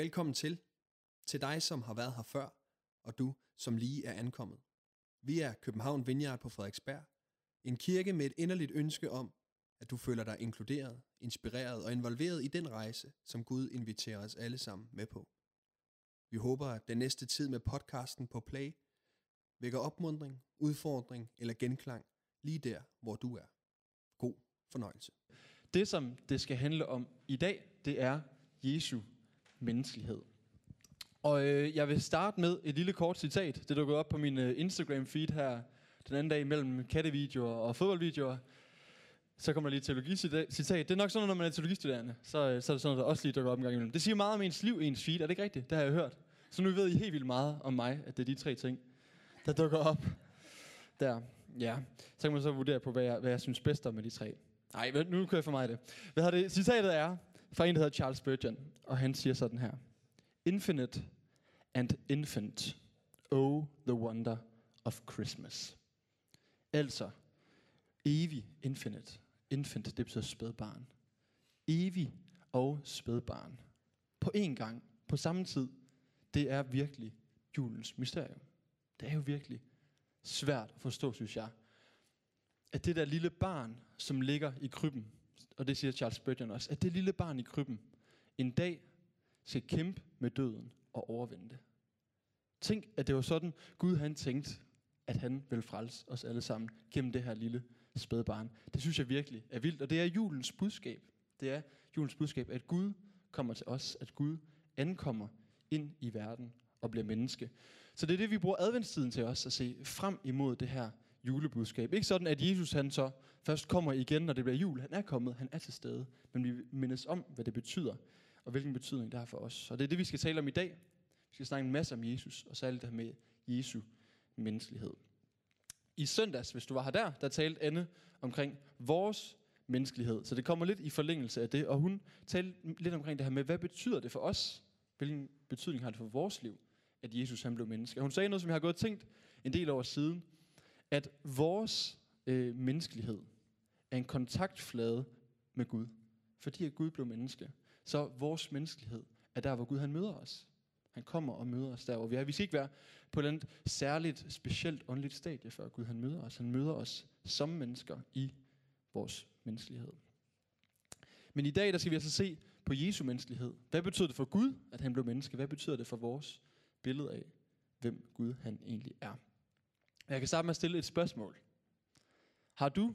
Velkommen til. Til dig, som har været her før, og du, som lige er ankommet. Vi er København Vineyard på Frederiksberg. En kirke med et inderligt ønske om, at du føler dig inkluderet, inspireret og involveret i den rejse, som Gud inviterer os alle sammen med på. Vi håber, at den næste tid med podcasten på Play vækker opmundring, udfordring eller genklang lige der, hvor du er. God fornøjelse. Det, som det skal handle om i dag, det er Jesu menneskelighed. Og øh, jeg vil starte med et lille kort citat. Det dukkede op på min øh, Instagram-feed her den anden dag mellem kattevideoer og fodboldvideoer. Så kommer der lige et teologi-citat. Det er nok sådan, når man er teologistuderende, så, øh, så er det sådan, der også lige dukker op en gang imellem. Det siger meget om ens liv, ens feed. Er det ikke rigtigt? Det har jeg hørt. Så nu ved I helt vildt meget om mig, at det er de tre ting, der dukker op der. Ja, så kan man så vurdere på, hvad jeg, hvad jeg synes bedst om med de tre. Nej, nu kører jeg for mig det. Hvad har det? Citatet er fra en, der hedder Charles Spurgeon, og han siger sådan her. Infinite and infant, oh the wonder of Christmas. Altså, evig, infinite. Infant, det betyder spædbarn. Evig og spædbarn. På én gang, på samme tid. Det er virkelig julens mysterium. Det er jo virkelig svært at forstå, synes jeg. At det der lille barn, som ligger i krybben, og det siger Charles Spurgeon også, at det lille barn i krybben en dag skal kæmpe med døden og overvinde det. Tænk, at det var sådan, Gud han tænkte, at han vil frelse os alle sammen gennem det her lille spædbarn. Det synes jeg virkelig er vildt, og det er julens budskab. Det er julens budskab, at Gud kommer til os, at Gud ankommer ind i verden og bliver menneske. Så det er det, vi bruger adventstiden til os at se frem imod det her julebudskab. Ikke sådan, at Jesus han så først kommer igen, når det bliver jul. Han er kommet, han er til stede. Men vi mindes om, hvad det betyder, og hvilken betydning det har for os. Og det er det, vi skal tale om i dag. Vi skal snakke en masse om Jesus, og særligt det her med Jesu menneskelighed. I søndags, hvis du var her der, der talte Anne omkring vores menneskelighed. Så det kommer lidt i forlængelse af det, og hun talte lidt omkring det her med, hvad betyder det for os? Hvilken betydning har det for vores liv, at Jesus han blev menneske? Og hun sagde noget, som jeg har gået og tænkt en del år siden, at vores øh, menneskelighed er en kontaktflade med Gud. Fordi at Gud blev menneske. Så vores menneskelighed er der, hvor Gud han møder os. Han kommer og møder os der, hvor vi er. Vi skal ikke være på et eller andet særligt, specielt åndeligt stadie, før Gud han møder os. Han møder os som mennesker i vores menneskelighed. Men i dag, der skal vi altså se på Jesu menneskelighed. Hvad betyder det for Gud, at han blev menneske? Hvad betyder det for vores billede af, hvem Gud han egentlig er? Jeg kan starte med at stille et spørgsmål. Har du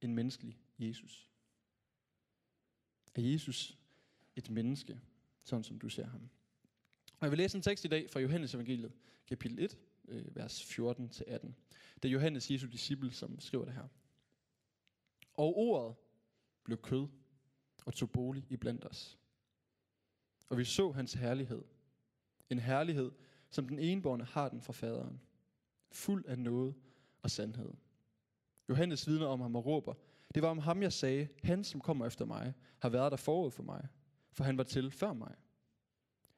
en menneskelig Jesus? Er Jesus et menneske, sådan som du ser ham? Og jeg vil læse en tekst i dag fra Johannes evangeliet, kapitel 1, øh, vers 14-18. Det er Johannes, Jesu disciple, som skriver det her. Og ordet blev kød og tog bolig i blandt os. Og vi så hans herlighed. En herlighed, som den enborne har den fra faderen. Fuld af noget og sandhed. Johannes vidner om ham og råber, det var om ham, jeg sagde, han som kommer efter mig, har været der forud for mig, for han var til før mig.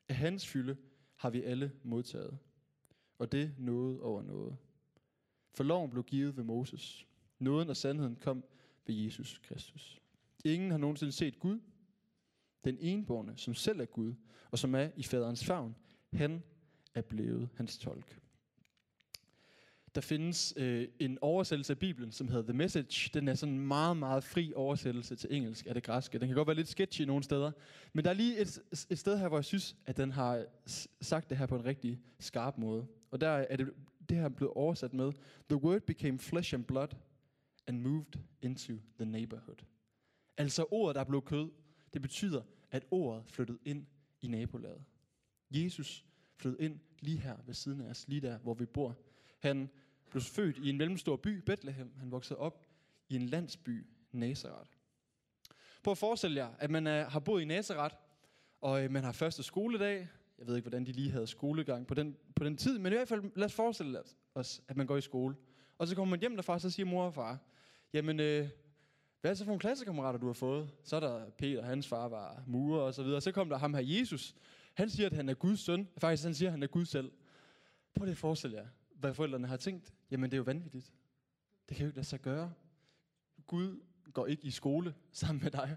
Af hans fylde har vi alle modtaget, og det noget over noget. For loven blev givet ved Moses. Nåden og sandheden kom ved Jesus Kristus. Ingen har nogensinde set Gud. Den enborne, som selv er Gud, og som er i faderens favn, han er blevet hans tolk. Der findes øh, en oversættelse af Bibelen, som hedder The Message. Den er sådan en meget, meget fri oversættelse til engelsk af det græske. Den kan godt være lidt sketchy nogle steder. Men der er lige et, et sted her, hvor jeg synes, at den har sagt det her på en rigtig skarp måde. Og der er det, det her blevet oversat med, The word became flesh and blood and moved into the neighborhood. Altså ordet, der blev kød, det betyder, at ordet flyttede ind i nabolaget. Jesus flyttede ind lige her ved siden af os, lige der, hvor vi bor. Han blev født i en mellemstor by, Bethlehem. Han voksede op i en landsby, Nazareth. Prøv at forestille jer, at man er, har boet i Nazareth, og øh, man har første skoledag. Jeg ved ikke, hvordan de lige havde skolegang på den, på den tid, men i hvert fald lad os forestille os, at man går i skole. Og så kommer man hjem derfra, så siger mor og far, jamen, øh, hvad er det så for nogle klassekammerater, du har fået? Så er der Peter, hans far var murer og så videre. Så kom der ham her, Jesus. Han siger, at han er Guds søn. Faktisk, han siger, at han er Gud selv. Prøv lige at forestille jer hvad forældrene har tænkt, jamen det er jo vanvittigt. Det kan jo ikke lade sig gøre. Gud går ikke i skole sammen med dig.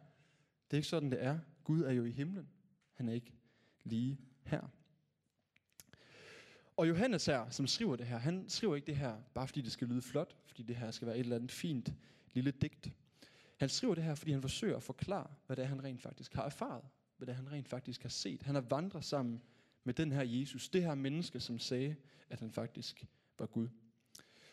Det er ikke sådan, det er. Gud er jo i himlen. Han er ikke lige her. Og Johannes her, som skriver det her, han skriver ikke det her, bare fordi det skal lyde flot, fordi det her skal være et eller andet fint lille digt. Han skriver det her, fordi han forsøger at forklare, hvad det er, han rent faktisk har erfaret. Hvad det er, han rent faktisk har set. Han har vandret sammen med den her Jesus, det her menneske, som sagde, at han faktisk var Gud.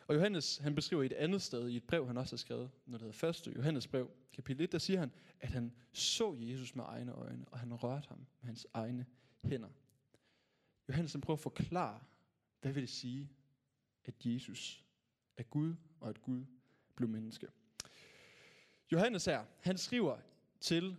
Og Johannes, han beskriver i et andet sted, i et brev, han også har skrevet, når det hedder første Johannes brev, kapitel 1, der siger han, at han så Jesus med egne øjne, og han rørte ham med hans egne hænder. Johannes han prøver at forklare, hvad vil det sige, at Jesus er Gud, og at Gud blev menneske. Johannes her, han skriver til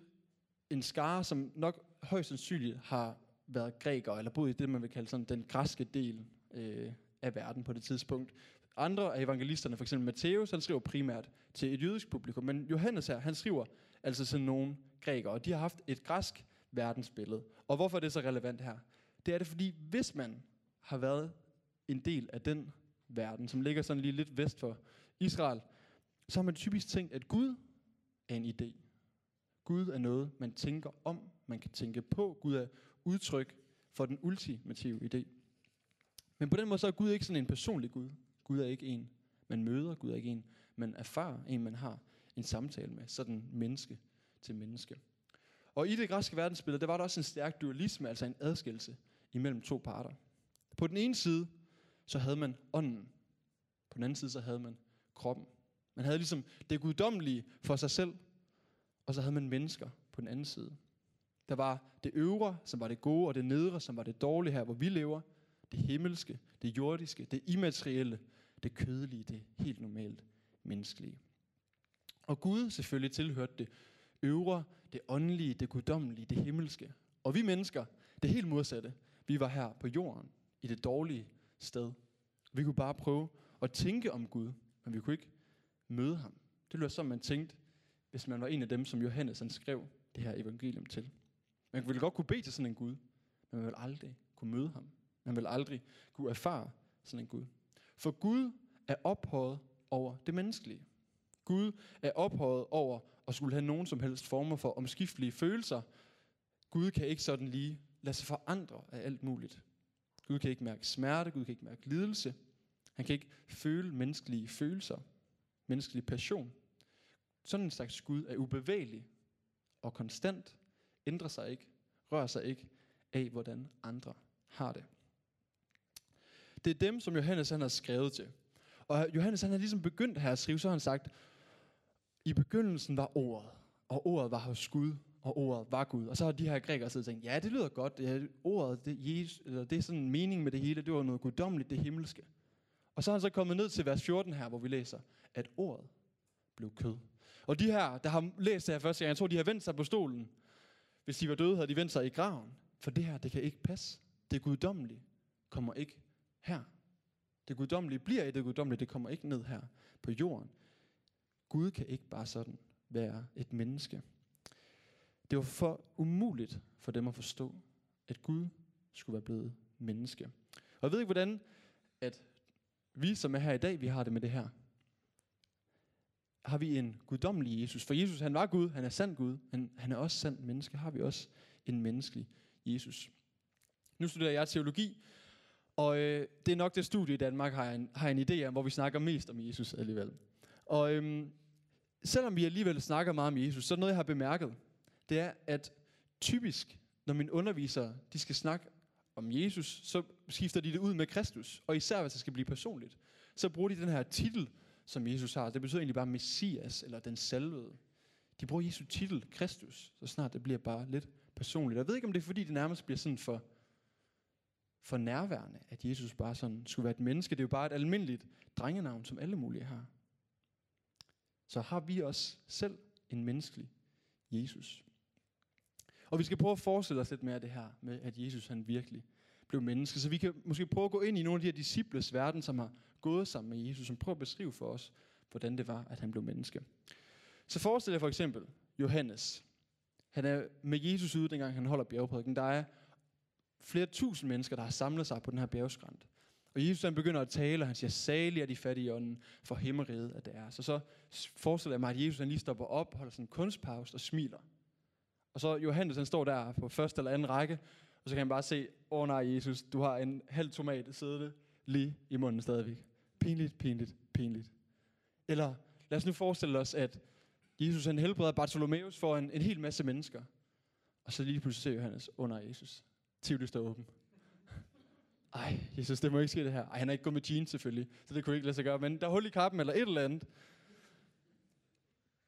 en skare, som nok højst sandsynligt har været grækere, eller boet i det, man vil kalde sådan den græske del øh, af verden på det tidspunkt. Andre af evangelisterne, f.eks. Matthæus, han skriver primært til et jødisk publikum, men Johannes her, han skriver altså til nogle grækere, og de har haft et græsk verdensbillede. Og hvorfor er det så relevant her? Det er det, fordi hvis man har været en del af den verden, som ligger sådan lige lidt vest for Israel, så har man typisk tænkt, at Gud er en idé. Gud er noget, man tænker om, man kan tænke på. Gud er udtryk for den ultimative idé. Men på den måde så er Gud ikke sådan en personlig Gud. Gud er ikke en, man møder. Gud er ikke en, man erfarer. En, man har en samtale med. Sådan menneske til menneske. Og i det græske verdensbillede, der var der også en stærk dualisme, altså en adskillelse imellem to parter. På den ene side, så havde man ånden. På den anden side, så havde man kroppen. Man havde ligesom det guddommelige for sig selv, og så havde man mennesker på den anden side. Der var det øvre, som var det gode, og det nedre, som var det dårlige her, hvor vi lever. Det himmelske, det jordiske, det immaterielle, det kødelige, det helt normalt menneskelige. Og Gud selvfølgelig tilhørte det øvre, det åndelige, det guddommelige, det himmelske. Og vi mennesker, det helt modsatte. Vi var her på jorden, i det dårlige sted. Vi kunne bare prøve at tænke om Gud, men vi kunne ikke møde ham. Det lød som man tænkte, hvis man var en af dem, som Johannes han skrev det her evangelium til. Man ville godt kunne bede til sådan en Gud, men man vil aldrig kunne møde ham. Man vil aldrig kunne erfare sådan en Gud. For Gud er ophøjet over det menneskelige. Gud er ophøjet over at skulle have nogen som helst former for omskiftelige følelser. Gud kan ikke sådan lige lade sig forandre af alt muligt. Gud kan ikke mærke smerte, Gud kan ikke mærke lidelse. Han kan ikke føle menneskelige følelser, menneskelig passion. Sådan en slags Gud er ubevægelig og konstant, ændrer sig ikke, rører sig ikke af, hvordan andre har det. Det er dem, som Johannes han har skrevet til. Og Johannes han har ligesom begyndt her at skrive, så har han sagt, i begyndelsen var ordet, og ordet var hos Gud, og ordet var Gud. Og så har de her grækere siddet og tænkt, ja, det lyder godt, det er ordet, det, Jesus, eller det er sådan en mening med det hele, det var noget guddommeligt, det himmelske. Og så er han så kommet ned til vers 14 her, hvor vi læser, at ordet blev kød. Og de her, der har læst det her første gang, jeg tror, de har vendt sig på stolen. Hvis de var døde, havde de vendt sig i graven. For det her, det kan ikke passe. Det guddommelige kommer ikke her. Det guddommelige bliver i det guddommelige, det kommer ikke ned her på jorden. Gud kan ikke bare sådan være et menneske. Det var for umuligt for dem at forstå, at Gud skulle være blevet menneske. Og jeg ved ikke, hvordan at vi, som er her i dag, vi har det med det her. Har vi en guddommelig Jesus? For Jesus, han var Gud, han er sand Gud, men han er også sand menneske. Har vi også en menneskelig Jesus? Nu studerer jeg teologi, og øh, det er nok det studie i Danmark, har jeg en, har jeg en idé om, hvor vi snakker mest om Jesus alligevel. Og øhm, selvom vi alligevel snakker meget om Jesus, så er noget, jeg har bemærket, det er, at typisk, når mine undervisere de skal snakke om Jesus, så skifter de det ud med Kristus. Og især hvis det skal blive personligt, så bruger de den her titel, som Jesus har. Det betyder egentlig bare Messias, eller den salvede. De bruger Jesu titel, Kristus, så snart det bliver bare lidt personligt. Jeg ved ikke, om det er fordi, det nærmest bliver sådan for, for nærværende, at Jesus bare sådan skulle være et menneske. Det er jo bare et almindeligt drengenavn, som alle mulige har. Så har vi også selv en menneskelig Jesus. Og vi skal prøve at forestille os lidt mere af det her med, at Jesus han virkelig blev menneske. Så vi kan måske prøve at gå ind i nogle af de her disciples verden, som har gået sammen med Jesus, som prøver at beskrive for os, hvordan det var, at han blev menneske. Så forestil dig for eksempel Johannes. Han er med Jesus ude, dengang han holder bjergprædiken. Der er flere tusind mennesker, der har samlet sig på den her bjergskrant. Og Jesus han begynder at tale, og han siger, salig er de fattige i ånden, for himmeriget at det er. Så så forestiller jeg mig, at Jesus han lige stopper op, holder sådan en kunstpause og smiler. Og så Johannes han står der på første eller anden række, Og så kan han bare se, åh oh, nej Jesus, du har en halv tomat siddende lige i munden stadigvæk. Pinligt, pinligt, pinligt. Eller lad os nu forestille os, at Jesus han helbreder Bartholomeus for en, en hel masse mennesker. Og så lige pludselig ser Johannes, under Jesus, Tivoli står åben. Ej, Jesus, det må ikke ske det her. Ej, han er ikke gået med jeans selvfølgelig, så det kunne ikke lade sig gøre. Men der er hul i kappen eller et eller andet.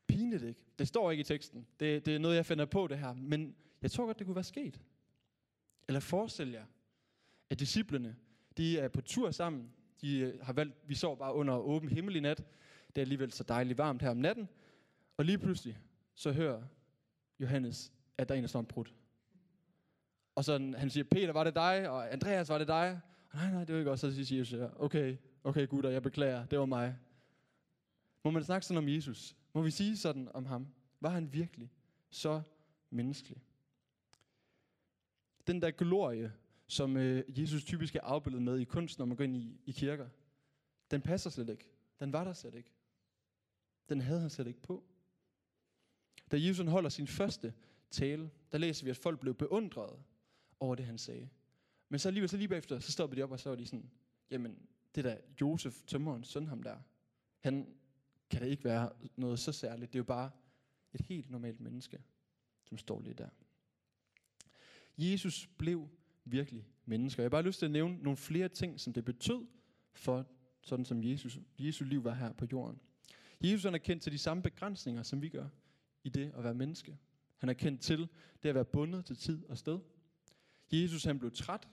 Pinligt ikke? Det står ikke i teksten. Det, det er noget, jeg finder på det her. Men jeg tror godt, det kunne være sket. Eller forestil jer, at disciplene, de er på tur sammen. De øh, har valgt, vi sov bare under åben himmel i nat. Det er alligevel så dejligt varmt her om natten. Og lige pludselig, så hører Johannes, at der er en, der slår en brud. Og så han siger, Peter, var det dig? Og Andreas, var det dig? Og nej, nej, det var ikke også. Så siger Jesus, okay, okay gutter, jeg beklager, det var mig. Må man snakke sådan om Jesus? Må vi sige sådan om ham? Var han virkelig så menneskelig? Den der glorie, som øh, Jesus typisk er afbildet med i kunst, når man går ind i, i kirker, den passer slet ikke. Den var der slet ikke. Den havde han slet ikke på. Da Jesus holder sin første tale, der læser vi, at folk blev beundret over det, han sagde. Men så alligevel, så lige bagefter, så stoppede de op, og så var de sådan, jamen, det der Josef, tømmerens søn, ham der, han kan da ikke være noget så særligt. Det er jo bare et helt normalt menneske, som står lige der. Jesus blev virkelig mennesker. Jeg har bare lyst til at nævne nogle flere ting, som det betød for sådan som Jesus, Jesu liv var her på jorden. Jesus han er kendt til de samme begrænsninger, som vi gør i det at være menneske. Han er kendt til det at være bundet til tid og sted. Jesus han blev træt.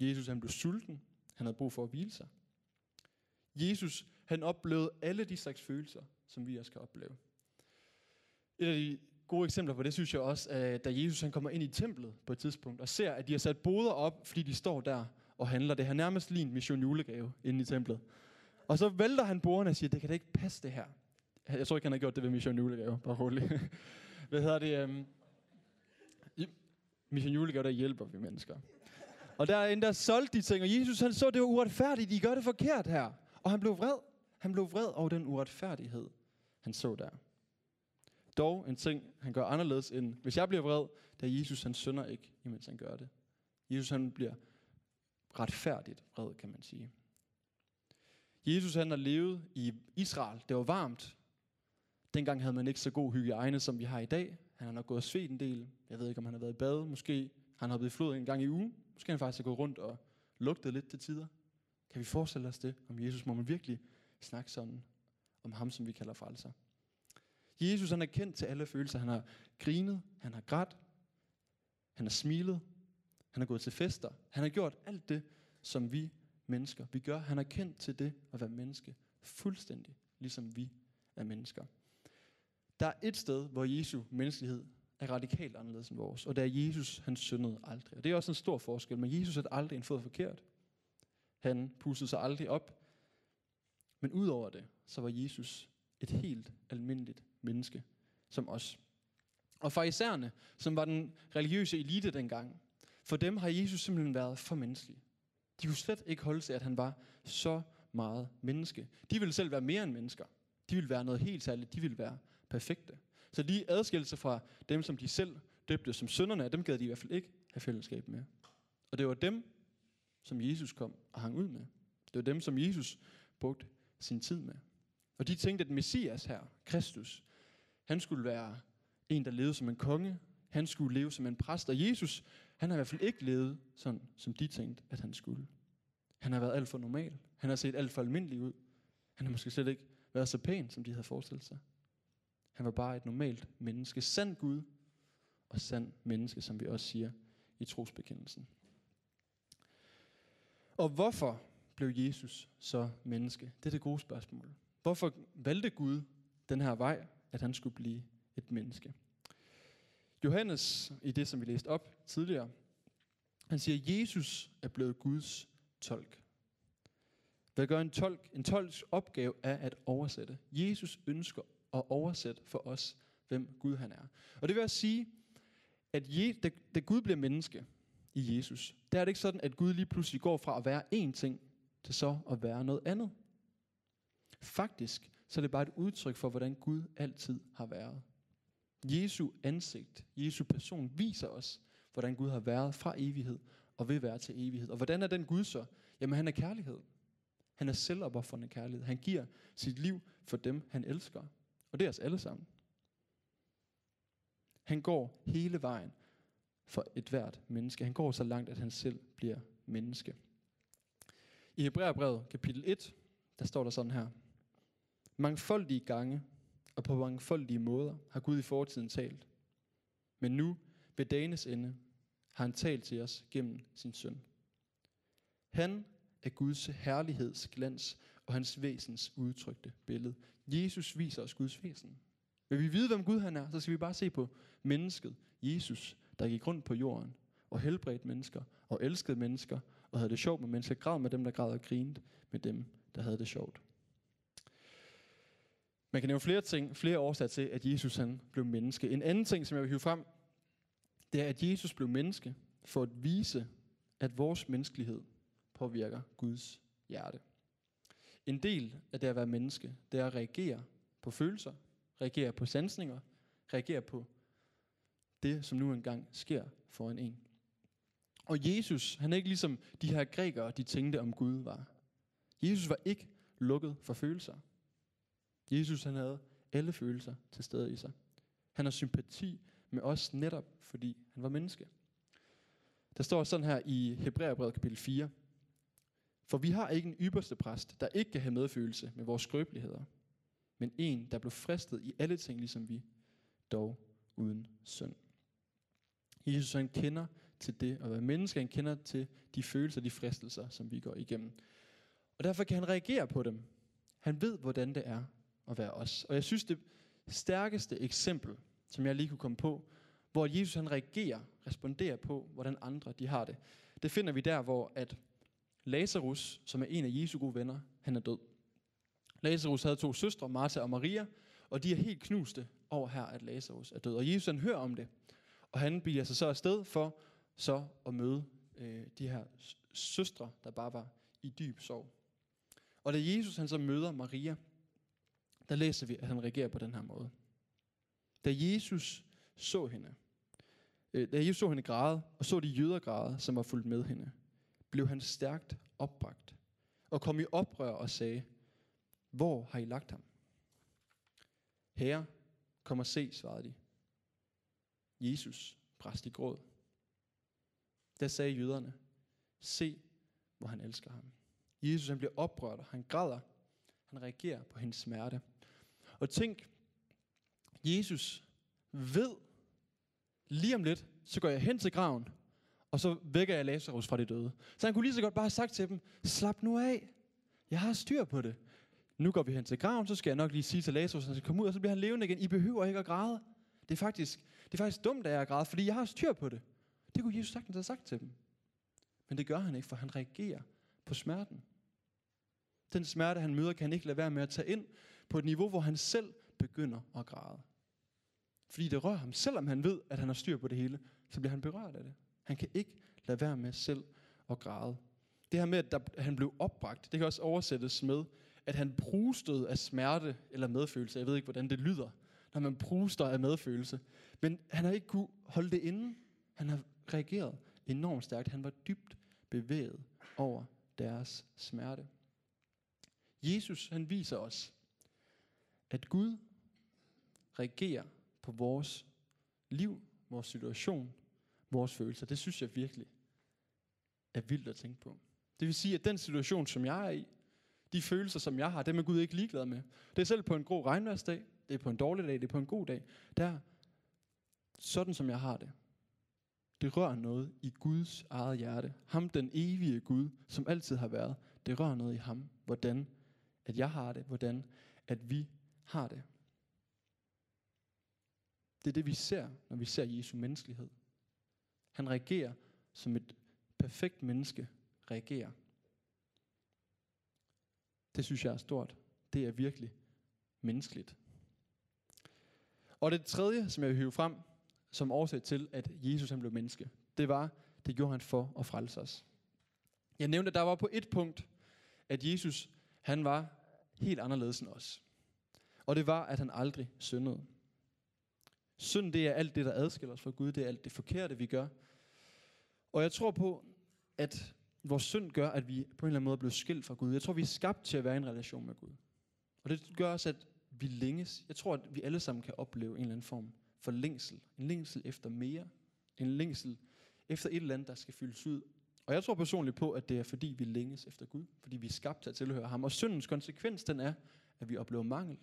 Jesus han blev sulten. Han havde brug for at hvile sig. Jesus han oplevede alle de slags følelser, som vi også kan opleve. Et af de gode eksempler på det, synes jeg også, at da Jesus han kommer ind i templet på et tidspunkt, og ser, at de har sat boder op, fordi de står der og handler. Det har nærmest lige en mission julegave inde i templet. Og så vælter han bordene og siger, det kan da ikke passe det her. Jeg tror ikke, han har gjort det ved mission julegave, bare roligt. Hvad hedder det? Um, mission julegave, der hjælper vi mennesker. Og der er en, der solgte de ting, og Jesus han så, det var uretfærdigt, de gør det forkert her. Og han blev vred. Han blev vred over den uretfærdighed, han så der. Dog en ting, han gør anderledes end, hvis jeg bliver vred, da Jesus han synder ikke, imens han gør det. Jesus han bliver retfærdigt vred, kan man sige. Jesus han har levet i Israel. Det var varmt. Dengang havde man ikke så god hygiejne, som vi har i dag. Han har nok gået og svedt en del. Jeg ved ikke, om han har været i bad. Måske han har været i flod en gang i ugen. Måske han faktisk har gået rundt og lugtet lidt til tider. Kan vi forestille os det om Jesus? Må man virkelig snakke sådan om ham, som vi kalder frelser? Jesus han er kendt til alle følelser. Han har grinet, han har grædt, han har smilet, han har gået til fester. Han har gjort alt det, som vi mennesker vi gør. Han er kendt til det at være menneske fuldstændig, ligesom vi er mennesker. Der er et sted, hvor Jesu menneskelighed er radikalt anderledes end vores, og det er Jesus, han syndede aldrig. Og det er også en stor forskel, men Jesus havde aldrig en fod forkert. Han pustede sig aldrig op. Men udover det, så var Jesus et helt almindeligt menneske som os. Og farisæerne, som var den religiøse elite dengang, for dem har Jesus simpelthen været for menneskelig. De kunne slet ikke holde sig, at han var så meget menneske. De ville selv være mere end mennesker. De ville være noget helt særligt. De ville være perfekte. Så de adskilte sig fra dem, som de selv døbte som sønderne, dem gad de i hvert fald ikke have fællesskab med. Og det var dem, som Jesus kom og hang ud med. Det var dem, som Jesus brugte sin tid med. Og de tænkte, at Messias her, Kristus, han skulle være en, der levede som en konge. Han skulle leve som en præst. Og Jesus, han har i hvert fald ikke levet sådan, som de tænkte, at han skulle. Han har været alt for normal. Han har set alt for almindelig ud. Han har måske slet ikke været så pæn, som de havde forestillet sig. Han var bare et normalt menneske. Sand Gud og sand menneske, som vi også siger i trosbekendelsen. Og hvorfor blev Jesus så menneske? Det er det gode spørgsmål. Hvorfor valgte Gud den her vej, at han skulle blive et menneske? Johannes, i det som vi læste op tidligere, han siger, at Jesus er blevet Guds tolk. Hvad gør en tolk? En tolks opgave er at oversætte. Jesus ønsker at oversætte for os, hvem Gud han er. Og det vil også sige, at Je, da, da Gud bliver menneske i Jesus, der er det ikke sådan, at Gud lige pludselig går fra at være én ting, til så at være noget andet. Faktisk så er det bare et udtryk for, hvordan Gud altid har været. Jesu ansigt, Jesu person viser os, hvordan Gud har været fra evighed og vil være til evighed. Og hvordan er den Gud så? Jamen han er kærlighed. Han er selvopoffrende kærlighed. Han giver sit liv for dem, han elsker. Og det er os alle sammen. Han går hele vejen for et hvert menneske. Han går så langt, at han selv bliver menneske. I Hebræerbrevet kapitel 1, der står der sådan her. Mangfoldige gange og på mangfoldige måder har Gud i fortiden talt. Men nu, ved dagens ende, har han talt til os gennem sin søn. Han er Guds herlighedsglans og hans væsens udtrykte billede. Jesus viser os Guds væsen. Vil vi vide, hvem Gud han er, så skal vi bare se på mennesket, Jesus, der gik rundt på jorden og helbredte mennesker og elskede mennesker og havde det sjovt med mennesker, græd med dem, der græd og grinede med dem, der havde det sjovt. Man kan nævne flere ting, flere årsager til, at Jesus han blev menneske. En anden ting, som jeg vil hive frem, det er, at Jesus blev menneske for at vise, at vores menneskelighed påvirker Guds hjerte. En del af det at være menneske, det er at reagere på følelser, reagere på sansninger, reagere på det, som nu engang sker for en en. Og Jesus, han er ikke ligesom de her grækere, de tænkte om Gud var. Jesus var ikke lukket for følelser. Jesus, han havde alle følelser til stede i sig. Han har sympati med os netop, fordi han var menneske. Der står sådan her i Hebræerbrevet kapitel 4. For vi har ikke en ypperste præst, der ikke kan have medfølelse med vores skrøbeligheder, men en, der blev fristet i alle ting, ligesom vi, dog uden synd. Jesus han kender til det at være menneske, han kender til de følelser, de fristelser, som vi går igennem. Og derfor kan han reagere på dem. Han ved, hvordan det er at være os. Og jeg synes, det stærkeste eksempel, som jeg lige kunne komme på, hvor Jesus han reagerer, responderer på, hvordan andre de har det, det finder vi der, hvor at Lazarus, som er en af Jesu gode venner, han er død. Lazarus havde to søstre, Martha og Maria, og de er helt knuste over her, at Lazarus er død. Og Jesus han hører om det, og han bliver sig så afsted for så at møde øh, de her søstre, der bare var i dyb sorg. Og da Jesus han så møder Maria, der læser vi, at han reagerer på den her måde. Da Jesus så hende, øh, da Jesus så hende græde, og så de jøder græde, som var fulgt med hende, blev han stærkt opbragt, og kom i oprør og sagde, hvor har I lagt ham? Herre, kom og se, svarede de. Jesus bræst i gråd. Da sagde jøderne, se, hvor han elsker ham. Jesus han bliver oprørt, han græder. Han reagerer på hendes smerte. Og tænk, Jesus ved, lige om lidt, så går jeg hen til graven, og så vækker jeg Lazarus fra de døde. Så han kunne lige så godt bare have sagt til dem, slap nu af, jeg har styr på det. Nu går vi hen til graven, så skal jeg nok lige sige til Lazarus, at han skal komme ud, og så bliver han levende igen. I behøver ikke at græde. Det er faktisk, det er faktisk dumt, at jeg græder, fordi jeg har styr på det. Det kunne Jesus sagtens have sagt til dem. Men det gør han ikke, for han reagerer på smerten. Den smerte, han møder, kan han ikke lade være med at tage ind på et niveau, hvor han selv begynder at græde. Fordi det rører ham. Selvom han ved, at han har styr på det hele, så bliver han berørt af det. Han kan ikke lade være med selv at græde. Det her med, at, der, han blev opbragt, det kan også oversættes med, at han prustede af smerte eller medfølelse. Jeg ved ikke, hvordan det lyder, når man pruster af medfølelse. Men han har ikke kunne holde det inde. Han har reageret enormt stærkt. Han var dybt bevæget over deres smerte. Jesus, han viser os, at Gud reagerer på vores liv, vores situation, vores følelser. Det synes jeg virkelig er vildt at tænke på. Det vil sige, at den situation, som jeg er i, de følelser, som jeg har, dem er Gud ikke ligeglad med. Det er selv på en god regnværsdag, det er på en dårlig dag, det er på en god dag. Der, sådan som jeg har det, det rører noget i Guds eget hjerte. Ham, den evige Gud, som altid har været. Det rører noget i ham. Hvordan at jeg har det. Hvordan at vi har det. Det er det, vi ser, når vi ser Jesu menneskelighed. Han reagerer, som et perfekt menneske reagerer. Det synes jeg er stort. Det er virkelig menneskeligt. Og det tredje, som jeg vil hive frem, som årsag til, at Jesus han blev menneske, det var, det gjorde han for at frelse os. Jeg nævnte, at der var på et punkt, at Jesus, han var helt anderledes end os. Og det var, at han aldrig syndede. Synd, det er alt det, der adskiller os fra Gud. Det er alt det forkerte, vi gør. Og jeg tror på, at vores synd gør, at vi på en eller anden måde er blevet skilt fra Gud. Jeg tror, vi er skabt til at være i en relation med Gud. Og det gør også, at vi længes. Jeg tror, at vi alle sammen kan opleve en eller anden form for længsel. En længsel efter mere. En længsel efter et eller andet, der skal fyldes ud. Og jeg tror personligt på, at det er fordi, vi længes efter Gud. Fordi vi er skabt til at tilhøre ham. Og syndens konsekvens, den er, at vi oplever mangel.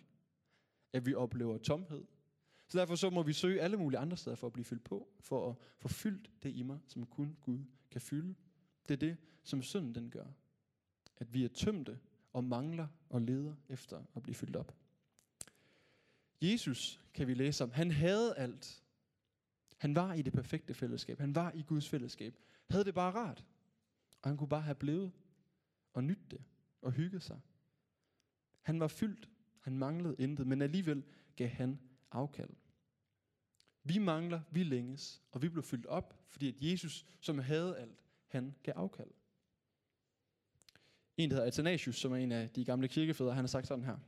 At vi oplever tomhed. Så derfor så må vi søge alle mulige andre steder for at blive fyldt på. For at få fyldt det i mig, som kun Gud kan fylde. Det er det, som synden den gør. At vi er tømte og mangler og leder efter at blive fyldt op. Jesus kan vi læse om. Han havde alt. Han var i det perfekte fællesskab. Han var i Guds fællesskab. Havde det bare rart. Og han kunne bare have blevet og nytte det og hygget sig. Han var fyldt. Han manglede intet, men alligevel gav han afkald. Vi mangler, vi længes, og vi blev fyldt op, fordi at Jesus, som havde alt, han gav afkald. En, der hedder Athanasius, som er en af de gamle kirkefædre, han har sagt sådan her.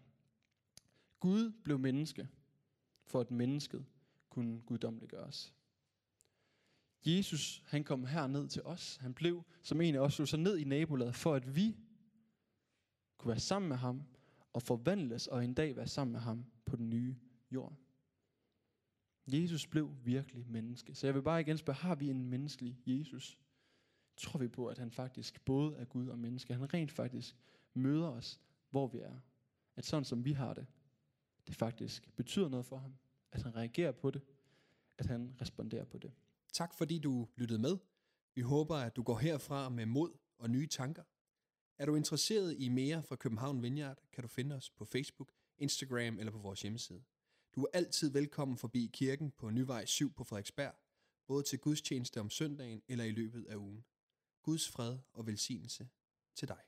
Gud blev menneske, for at mennesket kunne guddommeliggøres. Jesus, han kom her ned til os. Han blev, som en af os, slog sig ned i nabolaget, for at vi kunne være sammen med ham, og forvandles og en dag være sammen med ham på den nye jord. Jesus blev virkelig menneske. Så jeg vil bare igen spørge, har vi en menneskelig Jesus? Tror vi på, at han faktisk både er Gud og menneske? Han rent faktisk møder os, hvor vi er. At sådan som vi har det, det faktisk betyder noget for ham. At han reagerer på det. At han responderer på det. Tak fordi du lyttede med. Vi håber, at du går herfra med mod og nye tanker. Er du interesseret i mere fra København Vineyard, kan du finde os på Facebook, Instagram eller på vores hjemmeside. Du er altid velkommen forbi kirken på Nyvej 7 på Frederiksberg, både til gudstjeneste om søndagen eller i løbet af ugen. Guds fred og velsignelse til dig.